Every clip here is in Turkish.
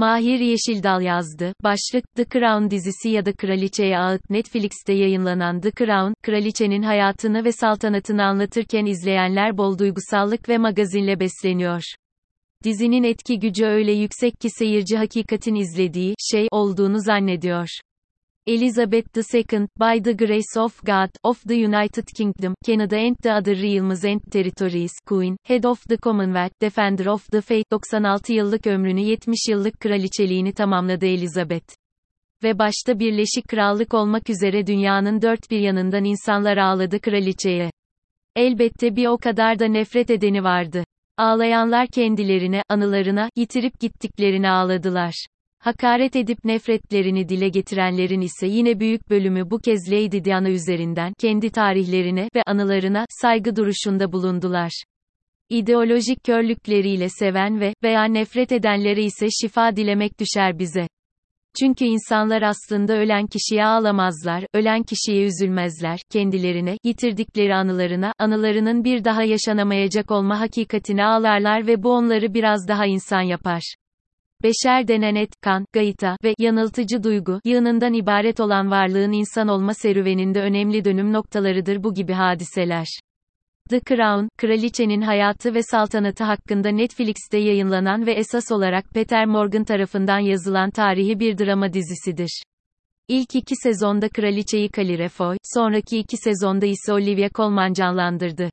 Mahir Yeşildal yazdı. Başlık, The Crown dizisi ya da Kraliçeye Ağıt Netflix'te yayınlanan The Crown, kraliçenin hayatını ve saltanatını anlatırken izleyenler bol duygusallık ve magazinle besleniyor. Dizinin etki gücü öyle yüksek ki seyirci hakikatin izlediği şey olduğunu zannediyor. Elizabeth II, by the grace of God, of the United Kingdom, Canada and the other realms and territories, Queen, Head of the Commonwealth, Defender of the Faith, 96 yıllık ömrünü 70 yıllık kraliçeliğini tamamladı Elizabeth. Ve başta Birleşik Krallık olmak üzere dünyanın dört bir yanından insanlar ağladı kraliçeye. Elbette bir o kadar da nefret edeni vardı. Ağlayanlar kendilerine, anılarına, yitirip gittiklerine ağladılar. Hakaret edip nefretlerini dile getirenlerin ise yine büyük bölümü bu kez Lady Diana üzerinden kendi tarihlerine ve anılarına saygı duruşunda bulundular. İdeolojik körlükleriyle seven ve veya nefret edenlere ise şifa dilemek düşer bize. Çünkü insanlar aslında ölen kişiye ağlamazlar, ölen kişiye üzülmezler, kendilerine, yitirdikleri anılarına, anılarının bir daha yaşanamayacak olma hakikatine ağlarlar ve bu onları biraz daha insan yapar. Beşer denen et, kan, gayita ve yanıltıcı duygu yığınından ibaret olan varlığın insan olma serüveninde önemli dönüm noktalarıdır bu gibi hadiseler. The Crown, kraliçenin hayatı ve saltanatı hakkında Netflix'te yayınlanan ve esas olarak Peter Morgan tarafından yazılan tarihi bir drama dizisidir. İlk iki sezonda kraliçeyi Calire Foy, sonraki iki sezonda ise Olivia Colman canlandırdı.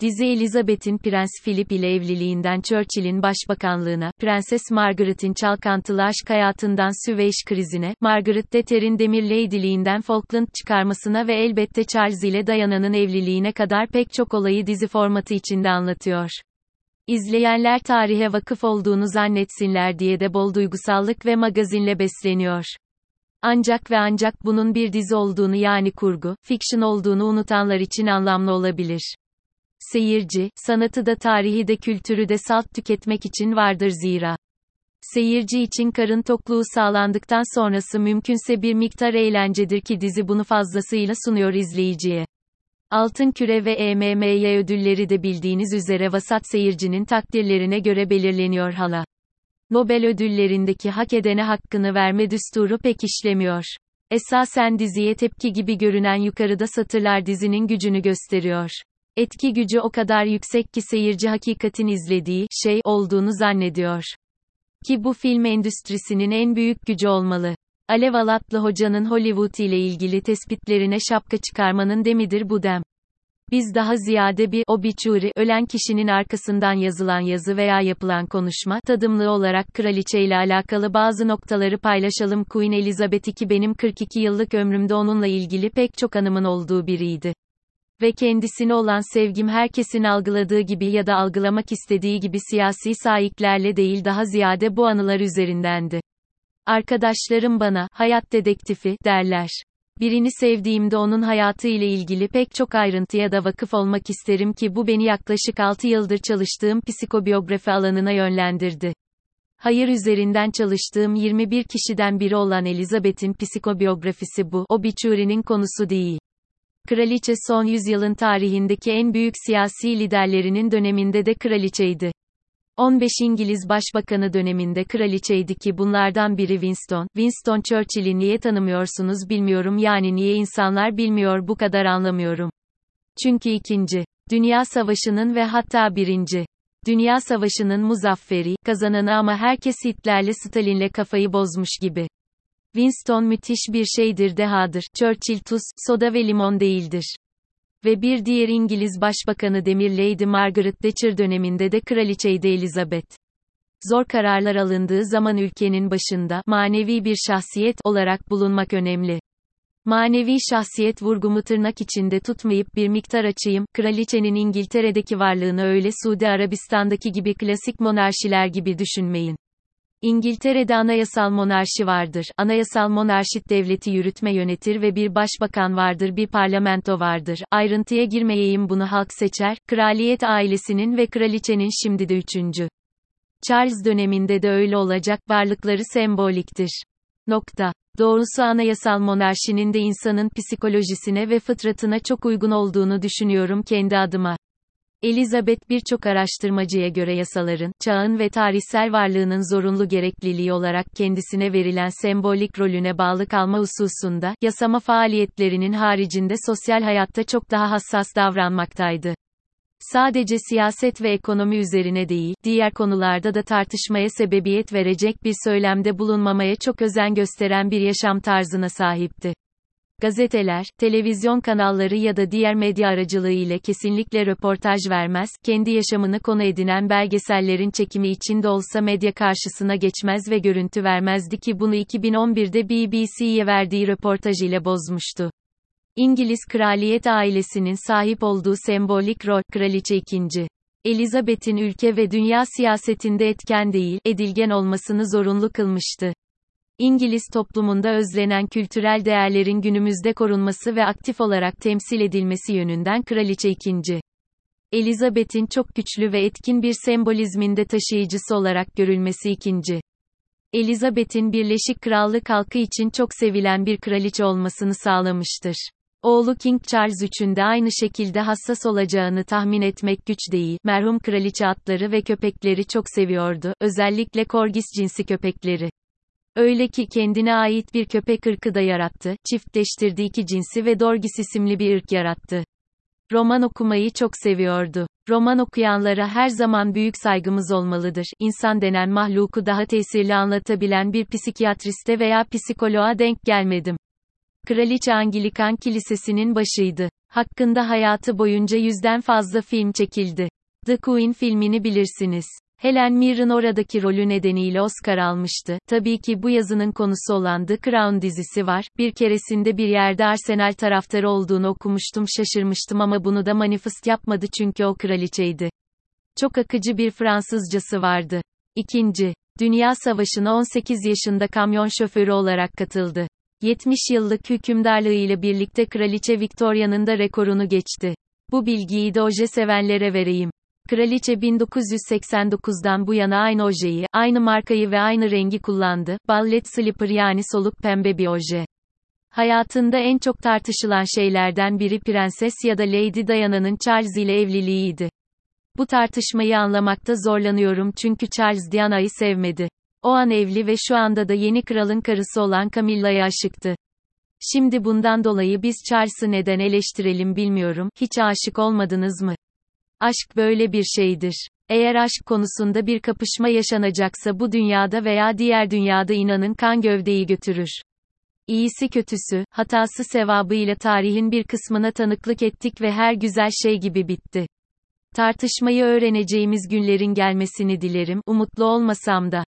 Dizi Elizabeth'in Prens Philip ile evliliğinden Churchill'in başbakanlığına, Prenses Margaret'in çalkantılı aşk hayatından Süveyş krizine, Margaret Thatcher'in demir lady'liğinden Falkland çıkarmasına ve elbette Charles ile Diana'nın evliliğine kadar pek çok olayı dizi formatı içinde anlatıyor. İzleyenler tarihe vakıf olduğunu zannetsinler diye de bol duygusallık ve magazinle besleniyor. Ancak ve ancak bunun bir dizi olduğunu yani kurgu, fiction olduğunu unutanlar için anlamlı olabilir. Seyirci, sanatı da tarihi de kültürü de salt tüketmek için vardır zira. Seyirci için karın tokluğu sağlandıktan sonrası mümkünse bir miktar eğlencedir ki dizi bunu fazlasıyla sunuyor izleyiciye. Altın Küre ve EMMY ödülleri de bildiğiniz üzere vasat seyircinin takdirlerine göre belirleniyor hala. Nobel ödüllerindeki hak edene hakkını verme düsturu pek işlemiyor. Esasen diziye tepki gibi görünen yukarıda satırlar dizinin gücünü gösteriyor. Etki gücü o kadar yüksek ki seyirci hakikatin izlediği şey olduğunu zannediyor. Ki bu film endüstrisinin en büyük gücü olmalı. Alev Alatlı hocanın Hollywood ile ilgili tespitlerine şapka çıkarmanın demidir bu dem. Biz daha ziyade bir obituary, ölen kişinin arkasından yazılan yazı veya yapılan konuşma, tadımlı olarak kraliçe ile alakalı bazı noktaları paylaşalım. Queen Elizabeth II benim 42 yıllık ömrümde onunla ilgili pek çok anımın olduğu biriydi ve kendisine olan sevgim herkesin algıladığı gibi ya da algılamak istediği gibi siyasi sahiplerle değil daha ziyade bu anılar üzerindendi. Arkadaşlarım bana, hayat dedektifi, derler. Birini sevdiğimde onun hayatı ile ilgili pek çok ayrıntıya da vakıf olmak isterim ki bu beni yaklaşık 6 yıldır çalıştığım psikobiyografi alanına yönlendirdi. Hayır üzerinden çalıştığım 21 kişiden biri olan Elizabeth'in psikobiyografisi bu, obituary'nin konusu değil. Kraliçe son yüzyılın tarihindeki en büyük siyasi liderlerinin döneminde de kraliçeydi. 15 İngiliz Başbakanı döneminde kraliçeydi ki bunlardan biri Winston. Winston Churchill'i niye tanımıyorsunuz bilmiyorum yani niye insanlar bilmiyor bu kadar anlamıyorum. Çünkü ikinci. Dünya Savaşı'nın ve hatta birinci. Dünya Savaşı'nın muzafferi, kazananı ama herkes Hitler'le Stalin'le kafayı bozmuş gibi. Winston müthiş bir şeydir dehadır. Churchill tuz, soda ve limon değildir. Ve bir diğer İngiliz Başbakanı Demir Lady Margaret Thatcher döneminde de kraliçeydi Elizabeth. Zor kararlar alındığı zaman ülkenin başında, manevi bir şahsiyet olarak bulunmak önemli. Manevi şahsiyet vurgumu tırnak içinde tutmayıp bir miktar açayım, kraliçenin İngiltere'deki varlığını öyle Suudi Arabistan'daki gibi klasik monarşiler gibi düşünmeyin. İngiltere'de anayasal monarşi vardır. Anayasal monarşit devleti yürütme yönetir ve bir başbakan vardır, bir parlamento vardır. Ayrıntıya girmeyeyim bunu halk seçer. Kraliyet ailesinin ve kraliçenin şimdi de üçüncü. Charles döneminde de öyle olacak, varlıkları semboliktir. Nokta. Doğrusu anayasal monarşinin de insanın psikolojisine ve fıtratına çok uygun olduğunu düşünüyorum kendi adıma. Elizabeth birçok araştırmacıya göre yasaların, çağın ve tarihsel varlığının zorunlu gerekliliği olarak kendisine verilen sembolik rolüne bağlı kalma hususunda, yasama faaliyetlerinin haricinde sosyal hayatta çok daha hassas davranmaktaydı. Sadece siyaset ve ekonomi üzerine değil, diğer konularda da tartışmaya sebebiyet verecek bir söylemde bulunmamaya çok özen gösteren bir yaşam tarzına sahipti. Gazeteler, televizyon kanalları ya da diğer medya aracılığı ile kesinlikle röportaj vermez, kendi yaşamını konu edinen belgesellerin çekimi için de olsa medya karşısına geçmez ve görüntü vermezdi ki bunu 2011'de BBC'ye verdiği röportaj ile bozmuştu. İngiliz kraliyet ailesinin sahip olduğu sembolik rol, Kraliçe 2. Elizabeth'in ülke ve dünya siyasetinde etken değil, edilgen olmasını zorunlu kılmıştı. İngiliz toplumunda özlenen kültürel değerlerin günümüzde korunması ve aktif olarak temsil edilmesi yönünden Kraliçe 2. Elizabeth'in çok güçlü ve etkin bir sembolizminde taşıyıcısı olarak görülmesi 2. Elizabeth'in Birleşik Krallık halkı için çok sevilen bir kraliçe olmasını sağlamıştır. Oğlu King Charles III'ün de aynı şekilde hassas olacağını tahmin etmek güç değil. Merhum kraliçe atları ve köpekleri çok seviyordu, özellikle Corgis cinsi köpekleri. Öyle ki kendine ait bir köpek ırkı da yarattı, çiftleştirdi iki cinsi ve Dorgis isimli bir ırk yarattı. Roman okumayı çok seviyordu. Roman okuyanlara her zaman büyük saygımız olmalıdır. İnsan denen mahluku daha tesirli anlatabilen bir psikiyatriste veya psikoloğa denk gelmedim. Kraliçe Anglikan Kilisesi'nin başıydı. Hakkında hayatı boyunca yüzden fazla film çekildi. The Queen filmini bilirsiniz. Helen Mirren oradaki rolü nedeniyle Oscar almıştı. Tabii ki bu yazının konusu olan The Crown dizisi var. Bir keresinde bir yerde Arsenal taraftarı olduğunu okumuştum şaşırmıştım ama bunu da manifest yapmadı çünkü o kraliçeydi. Çok akıcı bir Fransızcası vardı. İkinci, Dünya Savaşı'na 18 yaşında kamyon şoförü olarak katıldı. 70 yıllık hükümdarlığı ile birlikte Kraliçe Victoria'nın da rekorunu geçti. Bu bilgiyi de oje sevenlere vereyim. Kraliçe 1989'dan bu yana aynı ojeyi, aynı markayı ve aynı rengi kullandı. Ballet slipper yani soluk pembe bir oje. Hayatında en çok tartışılan şeylerden biri Prenses ya da Lady Diana'nın Charles ile evliliğiydi. Bu tartışmayı anlamakta zorlanıyorum çünkü Charles Diana'yı sevmedi. O an evli ve şu anda da yeni kralın karısı olan Camilla'ya aşıktı. Şimdi bundan dolayı biz Charles'ı neden eleştirelim bilmiyorum, hiç aşık olmadınız mı? Aşk böyle bir şeydir. Eğer aşk konusunda bir kapışma yaşanacaksa bu dünyada veya diğer dünyada inanın kan gövdeyi götürür. İyisi kötüsü, hatası sevabıyla tarihin bir kısmına tanıklık ettik ve her güzel şey gibi bitti. Tartışmayı öğreneceğimiz günlerin gelmesini dilerim, umutlu olmasam da.